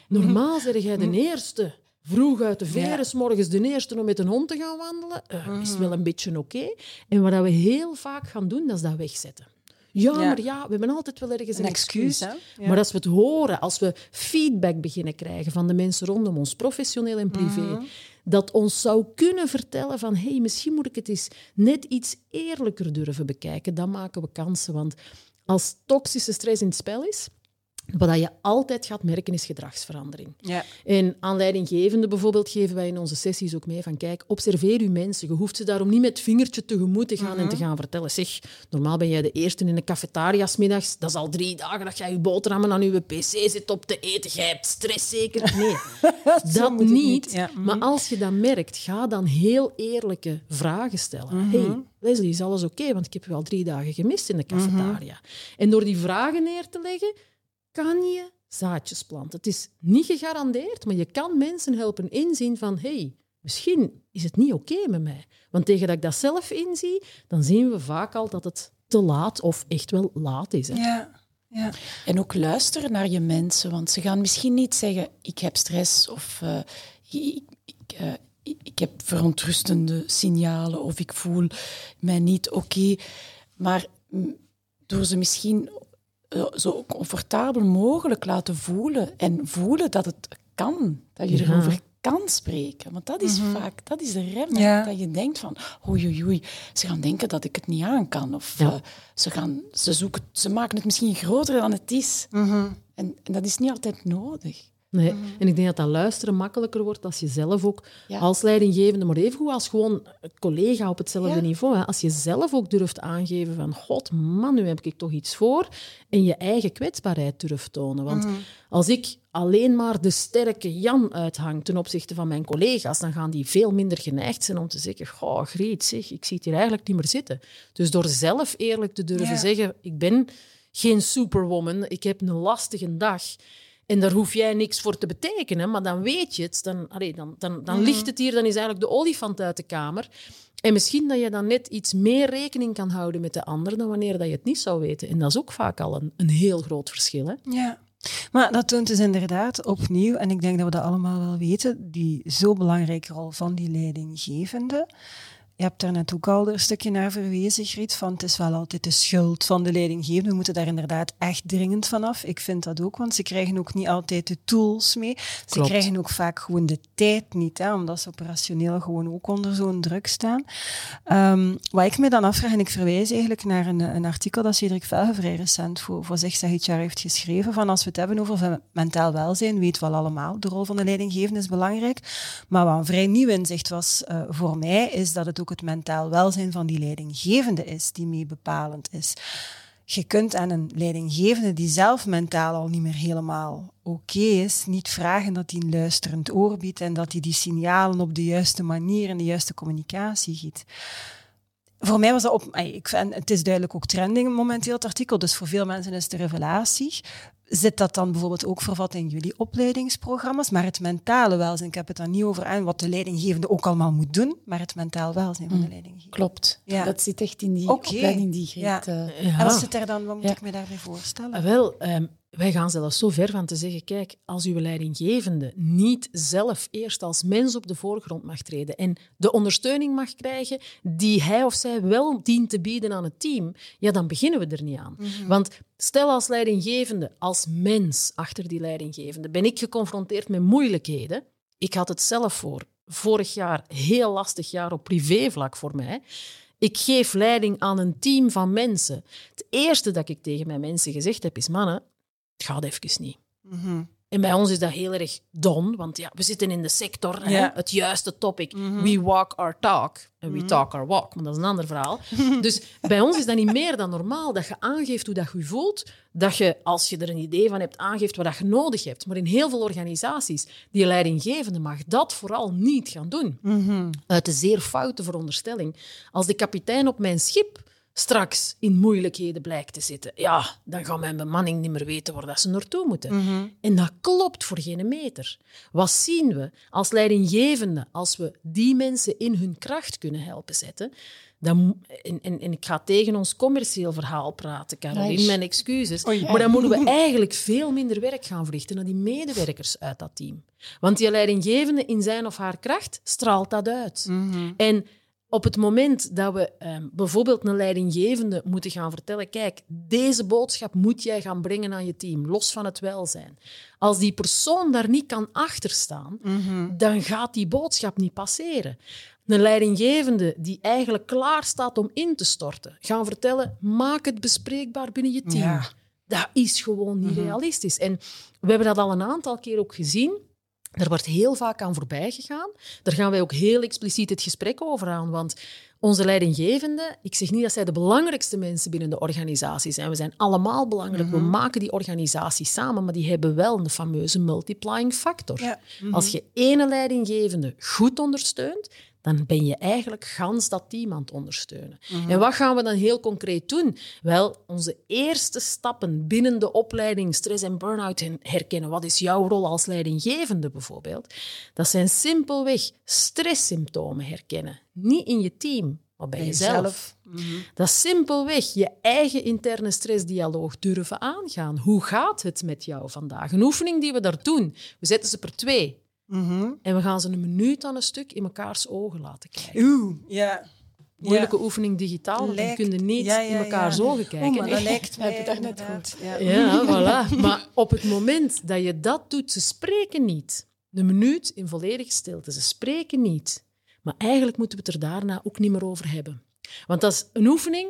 Normaal zeg jij de eerste. Vroeg uit de veren, s morgens de eerste om met een hond te gaan wandelen. Eh, is wel een beetje oké. En wat we heel vaak gaan doen, dat is dat wegzetten. Ja, Ja. maar ja, we hebben altijd wel ergens een, Een excuus? Ja. Maar als we het horen, als we feedback beginnen krijgen van de mensen rondom ons, professioneel en privé, Mhm. Dat ons zou kunnen vertellen van hey, misschien moet ik het eens net iets eerlijker durven bekijken, dan maken we kansen. Want als toxische stress in het spel is, Wat je altijd gaat merken is gedragsverandering. Ja. En aan leidinggevende bijvoorbeeld geven wij in onze sessies ook mee van kijk, observeer uw mensen. Je hoeft ze daarom niet met het vingertje tegemoet te gaan en te gaan vertellen. Zeg, normaal ben jij de eerste in de cafetaria middags. Dat is al drie dagen dat jij je boterhammen aan je pc zit op te eten. Jij hebt stress zeker? Nee, dat niet. niet, ja. Maar als je dat merkt, ga dan heel eerlijke vragen stellen. hey, Leslie, is alles oké? Want ik heb je al drie dagen gemist in de cafetaria. En door die vragen neer te leggen, kan je zaadjes planten. Het is niet gegarandeerd, maar je kan mensen helpen inzien van hey, misschien is het niet oké met mij. Want tegen dat ik dat zelf inzie, dan zien we vaak al dat het te laat of echt wel laat is. Hè. Ja. Ja. En ook luisteren naar je mensen, want ze gaan misschien niet zeggen: ik heb stress of eh, ik, ik, eh, ik, heb verontrustende signalen of ik voel mij niet oké. Maar door ze misschien zo comfortabel mogelijk laten voelen en voelen dat het kan, dat je Ja. erover kan spreken. Want dat is vaak dat is de rem, Ja. dat je denkt van oei, oei, oei, ze gaan denken dat ik het niet aan kan. Of Ja. eh, ze, gaan, ze, zoeken, ze maken het misschien groter dan het is. En, en dat is niet altijd nodig. Nee. En ik denk dat dat luisteren makkelijker wordt als je zelf ook Ja. als leidinggevende, maar evengoed als gewoon collega op hetzelfde Ja. niveau, hè, als je zelf ook durft aangeven van god man, nu heb ik toch iets voor, en je eigen kwetsbaarheid durft tonen. Want als ik alleen maar de sterke Jan uithang ten opzichte van mijn collega's, dan gaan die veel minder geneigd zijn om te zeggen, goh, Griet, zeg, ik zie het hier eigenlijk niet meer zitten. Dus door zelf eerlijk te durven Ja. zeggen, ik ben geen superwoman, ik heb een lastige dag. En daar hoef jij niks voor te betekenen, maar dan weet je het. Dan, allee, dan, dan, dan ligt het hier, dan is eigenlijk de olifant uit de kamer. En misschien dat je dan net iets meer rekening kan houden met de ander dan wanneer dat je het niet zou weten. En dat is ook vaak al een, een heel groot verschil. Hè? Ja. Maar dat toont dus inderdaad opnieuw, en ik denk dat we dat allemaal wel weten, die zo belangrijke rol van die leidinggevende. Je hebt daar net ook al een stukje naar verwezen, Griet, van het is wel altijd de schuld van de leidinggevende. We moeten daar inderdaad echt dringend vanaf. Ik vind dat ook, want ze krijgen ook niet altijd de tools mee. Ze Klopt. krijgen ook vaak gewoon de tijd niet, hè, omdat ze operationeel gewoon ook onder zo'n druk staan. Ehm, wat ik me dan afvraag, en ik verwijs eigenlijk naar een, een artikel dat Cedric Velge vrij recent voor, voor Zeg Zeg HR heeft geschreven, van als we het hebben over ve- mentaal welzijn, weten we al allemaal, de rol van de leidinggevende is belangrijk. Maar wat een vrij nieuw inzicht was eh, voor mij, is dat het ook het mentaal welzijn van die leidinggevende is, die mee bepalend is. Je kunt aan een leidinggevende die zelf mentaal al niet meer helemaal oké is, niet vragen dat hij een luisterend oor biedt en dat hij die signalen op de juiste manier en de juiste communicatie giet. Voor mij was dat op. Ik vind, het is duidelijk ook trending momenteel, het artikel. Dus voor veel mensen is het een revelatie. Zit dat dan bijvoorbeeld ook vervat in jullie opleidingsprogramma's? Maar het mentale welzijn, ik heb het dan niet over aan wat de leidinggevende ook allemaal moet doen, maar het mentaal welzijn van de leidinggevende. Klopt. Ja. Dat zit echt in die Oké. opleiding die Greet... Ja. eh, Ja. En wat zit er dan, wat moet Ja. ik me daarbij voorstellen? Ah, wel, ehm, wij gaan zelfs zo ver van te zeggen, kijk, als uw leidinggevende niet zelf eerst als mens op de voorgrond mag treden en de ondersteuning mag krijgen die hij of zij wel dient te bieden aan het team, ja, dan beginnen we er niet aan. Want stel als leidinggevende, als mens achter die leidinggevende, ben ik geconfronteerd met moeilijkheden. Ik had het zelf voor. Vorig jaar, heel lastig jaar op privévlak voor mij. Ik geef leiding aan een team van mensen. Het eerste dat ik tegen mijn mensen gezegd heb is: mannen, het gaat even niet. Mhm. En bij ons is dat heel erg don, want ja, we zitten in de sector, hè, het juiste topic. We walk our talk en we talk our walk, maar dat is een ander verhaal. dus bij ons is dat niet meer dan normaal, dat je aangeeft hoe dat je je voelt, dat je, als je er een idee van hebt, aangeeft wat dat je nodig hebt. Maar in heel veel organisaties, die leidinggevende mag dat vooral niet gaan doen. Uit de zeer foute veronderstelling. Als de kapitein op mijn schip straks in moeilijkheden blijkt te zitten, ja, dan gaat mijn bemanning niet meer weten waar dat ze naartoe moeten. En dat klopt voor geen meter. Wat zien we als leidinggevende als we die mensen in hun kracht kunnen helpen zetten? Dan, en, en, en ik ga tegen ons commercieel verhaal praten, Caroline, mijn excuses. Maar dan moeten we eigenlijk veel minder werk gaan verrichten naar die medewerkers uit dat team. Want die leidinggevende in zijn of haar kracht straalt dat uit. En op het moment dat we ehm, bijvoorbeeld een leidinggevende moeten gaan vertellen: kijk, deze boodschap moet jij gaan brengen aan je team, los van het welzijn. Als die persoon daar niet kan achterstaan, dan gaat die boodschap niet passeren. Een leidinggevende die eigenlijk klaar staat om in te storten, gaan vertellen: maak het bespreekbaar binnen je team. Ja. Dat is gewoon niet realistisch. En we hebben dat al een aantal keer ook gezien. Er wordt heel vaak aan voorbij gegaan. Daar gaan wij ook heel expliciet het gesprek over aan. Want onze leidinggevenden, ik zeg niet dat zij de belangrijkste mensen binnen de organisatie zijn. We zijn allemaal belangrijk. We maken die organisatie samen, maar die hebben wel een fameuze multiplying factor. Als je ene leidinggevende goed ondersteunt, dan ben je eigenlijk gans dat team aan het ondersteunen. En wat gaan we dan heel concreet doen? Wel, onze eerste stappen binnen de opleiding stress en burn-out herkennen. Wat is jouw rol als leidinggevende bijvoorbeeld? Dat zijn simpelweg stresssymptomen herkennen. Niet in je team, maar bij, jezelf. Dat is simpelweg je eigen interne stressdialoog durven aangaan. Hoe gaat het met jou vandaag? Een oefening die we daar doen. We zetten ze per twee. Mhm. En we gaan ze een minuut aan een stuk in mekaars ogen laten kijken. Oeh, ja. Moeilijke oefening digitaal, want dan Lijkt- kun je niet ja, ja, in mekaars ja. ogen kijken. Oh, maar dat lijkt mij Heb je daar net goed. Ja. Ja, voilà. Maar op het moment dat je dat doet, ze spreken niet. Een minuut in volledige stilte, ze spreken niet. Maar eigenlijk moeten we het er daarna ook niet meer over hebben. Want dat is een oefening,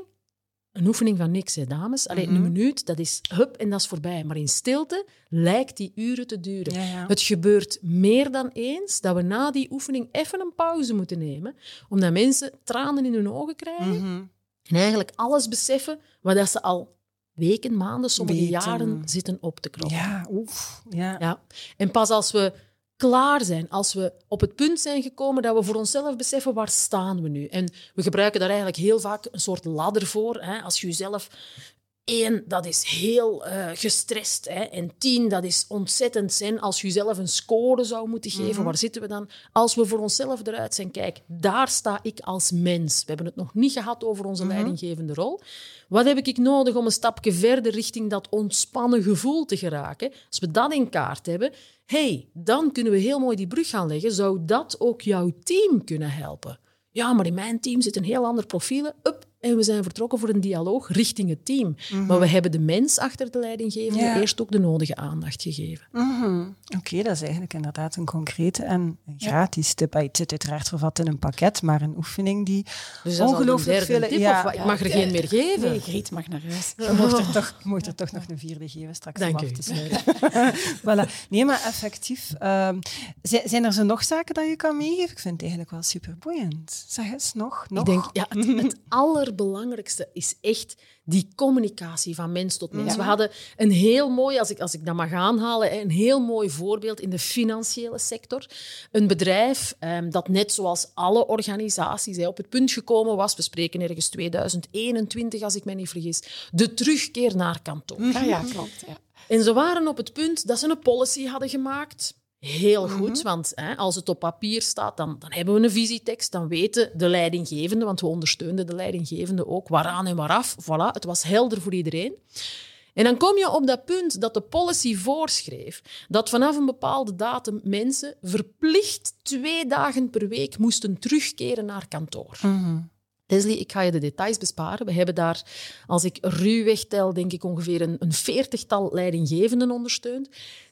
een oefening van niks, hè, dames. Alleen Mhm. een minuut, dat is hup en dat is voorbij. Maar in stilte lijkt die uren te duren. Ja, ja. Het gebeurt meer dan eens dat we na die oefening even een pauze moeten nemen, omdat mensen tranen in hun ogen krijgen Mhm. en eigenlijk alles beseffen wat dat ze al weken, maanden, sommige Weten. jaren zitten op te kloppen. Ja, oef. Ja. Ja. En pas als we klaar zijn, als we op het punt zijn gekomen dat we voor onszelf beseffen waar staan we nu. En we gebruiken daar eigenlijk heel vaak een soort ladder voor. Hè? Als je jezelf één, dat is heel eh, gestrest. Hè? En tien, dat is ontzettend zen. Als je jezelf een score zou moeten geven, waar zitten we dan? Als we voor onszelf eruit zijn, kijk, daar sta ik als mens. We hebben het nog niet gehad over onze leidinggevende rol. Wat heb ik nodig om een stapje verder richting dat ontspannen gevoel te geraken? Als we dat in kaart hebben, hey, dan kunnen we heel mooi die brug gaan leggen. Zou dat ook jouw team kunnen helpen? Ja, maar in mijn team zit een heel ander profiel. Up, en we zijn vertrokken voor een dialoog richting het team. Maar we hebben de mens achter de leidinggevende Ja. eerst ook de nodige aandacht gegeven. Mhm. Oké, dat is eigenlijk inderdaad een concrete en gratis tip. Ah, Het zit uiteraard vervat in een pakket, maar een oefening die Dus dat is ongelooflijk veel... tip, ja, of? Ik mag er geen meer geven. Nee, Griet mag naar huis. Je mocht er, toch, mocht er toch nog een vierde geven straks Dank om u. af te sluiten. voilà. Nee, maar effectief. ehm, zi- zijn er zo nog zaken dat je kan meegeven? Ik vind het eigenlijk wel superboeiend. Zeg eens, nog? nog? Ik denk, ja, het, het allerbelangrijkste is echt die communicatie van mens tot mens. We hadden een heel mooi, als ik, als ik dat mag aanhalen, een heel mooi voorbeeld in de financiële sector. Een bedrijf ehm, dat net zoals alle organisaties op het punt gekomen was, we spreken ergens 2021 als ik me niet vergis, de terugkeer naar kantoor. Ah ja, klopt. Ja. En ze waren op het punt dat ze een policy hadden gemaakt. Heel goed, want hè, als het op papier staat, dan, dan hebben we een visietekst. Dan weten de leidinggevende, want we ondersteunden de leidinggevende ook, waaraan en waaraf. Voilà, het was helder voor iedereen. En dan kom je op dat punt dat de policy voorschreef dat vanaf een bepaalde datum mensen verplicht twee dagen per week moesten terugkeren naar kantoor. Leslie, ik ga je de details besparen. We hebben daar, als ik ruwweg tel, denk ik ongeveer een, een veertigtal leidinggevenden ondersteund.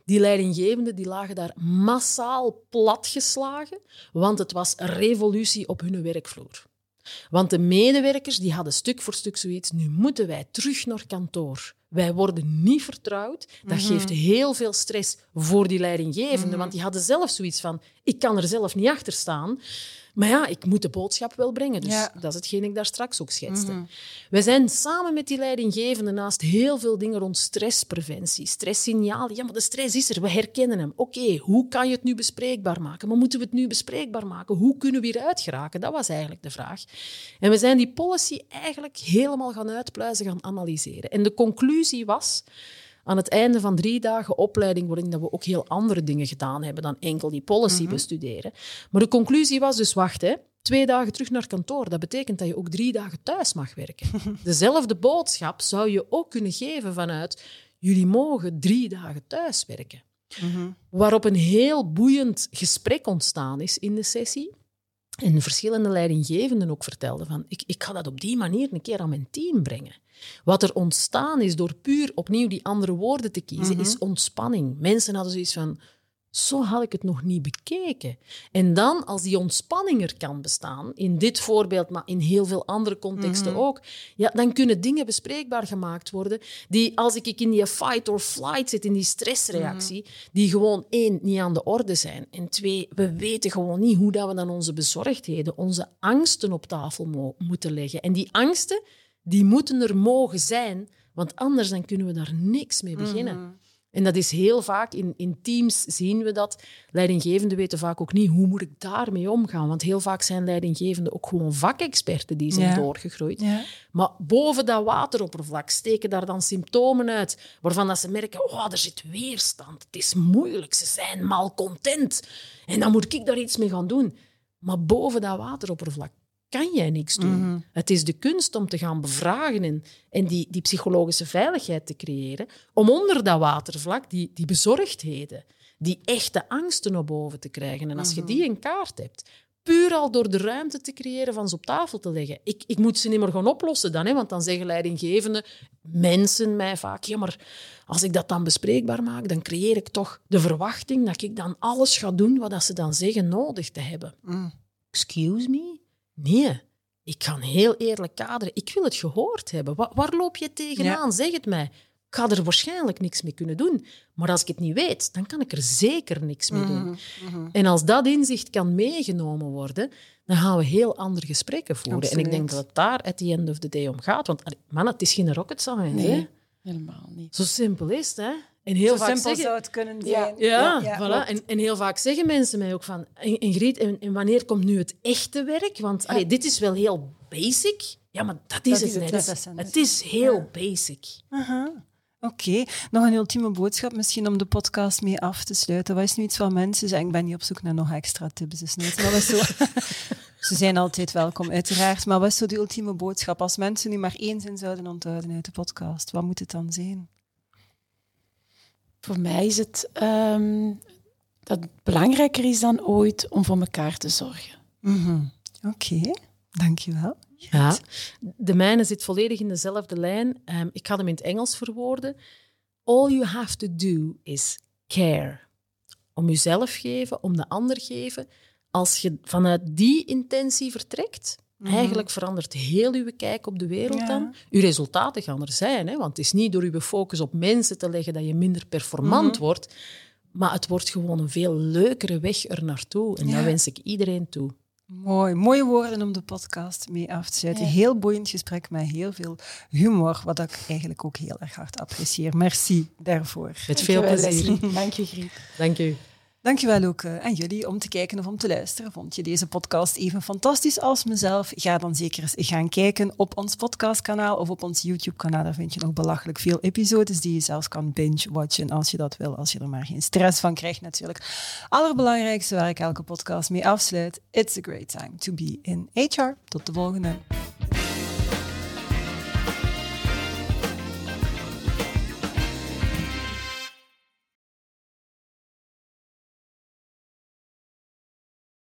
Die leidinggevenden die lagen daar massaal platgeslagen, want het was een revolutie op hun werkvloer. Want de medewerkers die hadden stuk voor stuk zoiets, nu moeten wij terug naar kantoor. Wij worden niet vertrouwd. Dat geeft heel veel stress voor die leidinggevenden, want die hadden zelf zoiets van, ik kan er zelf niet achter staan. Maar ja, ik moet de boodschap wel brengen. Dus Ja. dat is hetgeen ik daar straks ook schetste. We zijn samen met die leidinggevenden naast heel veel dingen rond stresspreventie, stresssignalen. Ja, maar de stress is er, we herkennen hem. Oké, hoe kan je het nu bespreekbaar maken? Maar moeten we het nu bespreekbaar maken? Hoe kunnen we hieruit geraken? Dat was eigenlijk de vraag. En we zijn die policy eigenlijk helemaal gaan uitpluizen, gaan analyseren. En de conclusie was aan het einde van drie dagen opleiding, waarin dat we ook heel andere dingen gedaan hebben dan enkel die policy bestuderen. Maar de conclusie was dus, wacht, hè, twee dagen terug naar kantoor, dat betekent dat je ook drie dagen thuis mag werken. Dezelfde boodschap zou je ook kunnen geven vanuit, jullie mogen drie dagen thuis werken. Waarop een heel boeiend gesprek ontstaan is in de sessie. En verschillende leidinggevenden ook vertelden van, ik, ik ga dat op die manier een keer aan mijn team brengen. Wat er ontstaan is door puur opnieuw die andere woorden te kiezen, is ontspanning. Mensen hadden zoiets van, zo had ik het nog niet bekeken. En dan, als die ontspanning er kan bestaan, in dit voorbeeld, maar in heel veel andere contexten Mhm. ook, ja, dan kunnen dingen bespreekbaar gemaakt worden die, als ik in die fight or flight zit, in die stressreactie, Mhm. die gewoon één, niet aan de orde zijn. En twee, we weten gewoon niet hoe dat we dan onze bezorgdheden, onze angsten op tafel mo- moeten leggen. En die angsten, die moeten er mogen zijn, want anders dan kunnen we daar niks mee beginnen. Mhm. En dat is heel vaak, in, in teams zien we dat. Leidinggevenden weten vaak ook niet hoe moet ik daarmee omgaan. Want heel vaak zijn leidinggevenden ook gewoon vakexperten die zijn Ja. doorgegroeid. Ja. Maar boven dat wateroppervlak steken daar dan symptomen uit waarvan dat ze merken, oh, er zit weerstand. Het is moeilijk, ze zijn malcontent. En dan moet ik daar iets mee gaan doen. Maar boven dat wateroppervlak kan jij niks doen. Het is de kunst om te gaan bevragen en, en die, die psychologische veiligheid te creëren, om onder dat watervlak die, die bezorgdheden, die echte angsten naar boven te krijgen. En als je die in kaart hebt, puur al door de ruimte te creëren van ze op tafel te leggen. Ik, ik moet ze niet meer gaan oplossen dan, hè, want dan zeggen leidinggevende mensen mij vaak, ja, maar als ik dat dan bespreekbaar maak, dan creëer ik toch de verwachting dat ik dan alles ga doen wat dat ze dan zeggen nodig te hebben. Excuse me? Nee. Ik ga heel eerlijk kaderen. Ik wil het gehoord hebben. Wa- waar loop je tegenaan? Zeg het mij. Ik ga er waarschijnlijk niks mee kunnen doen. Maar als ik het niet weet, dan kan ik er zeker niks mee doen. En als dat inzicht kan meegenomen worden, dan gaan we heel andere gesprekken voeren. En ik denk dat het daar at the end of the day om gaat. Want man, het is geen rocket science. Nee, Hè? helemaal niet. Zo simpel is het. Hè? En heel Zo vaak simpel zeggen, zou het kunnen Ja. zijn. ja, ja, voilà. En, en heel vaak zeggen mensen mij ook van... "En- Ingrid, en, en wanneer komt nu het echte werk? Want allee, dit is wel heel basic. Ja, maar dat is Dat het is het, net. Het is heel basic. Aha. Oké, nog een ultieme boodschap misschien om de podcast mee af te sluiten. Wat is nu iets wat mensen zeggen? Ik ben niet op zoek naar nog extra tips, dus niet. Maar wat is zo... Ze zijn altijd welkom, uiteraard. Maar wat is zo de ultieme boodschap? Als mensen nu maar één zin zouden onthouden uit de podcast, wat moet het dan zijn? Voor mij is het ehm, dat het belangrijker is dan ooit om voor elkaar te zorgen. Mhm. Oké, dankjewel. Ja. De mijne zit volledig in dezelfde lijn. Ehm, ik ga hem in het Engels verwoorden. All you have to do is care. Om jezelf geven, om de ander geven. Als je vanuit die intentie vertrekt, eigenlijk verandert heel uw kijk op de wereld Ja. dan. Uw resultaten gaan er zijn, hè? want het is niet door uw focus op mensen te leggen dat je minder performant wordt, maar het wordt gewoon een veel leukere weg er naartoe. En Ja. dat wens ik iedereen toe. Mooi, mooie woorden om de podcast mee af te sluiten. Heel boeiend gesprek met heel veel humor, wat ik eigenlijk ook heel erg hard apprecieer. Merci daarvoor. Met veel plezier. Dank je, Griet. Dank u. Dankjewel ook aan jullie om te kijken of om te luisteren. Vond je deze podcast even fantastisch als mezelf? Ga dan zeker eens gaan kijken op ons podcastkanaal of op ons YouTube-kanaal. Daar vind je nog belachelijk veel episodes die je zelfs kan binge-watchen als je dat wil, als je er maar geen stress van krijgt natuurlijk. Allerbelangrijkste waar ik elke podcast mee afsluit, it's a great time to be in HR. Tot de volgende.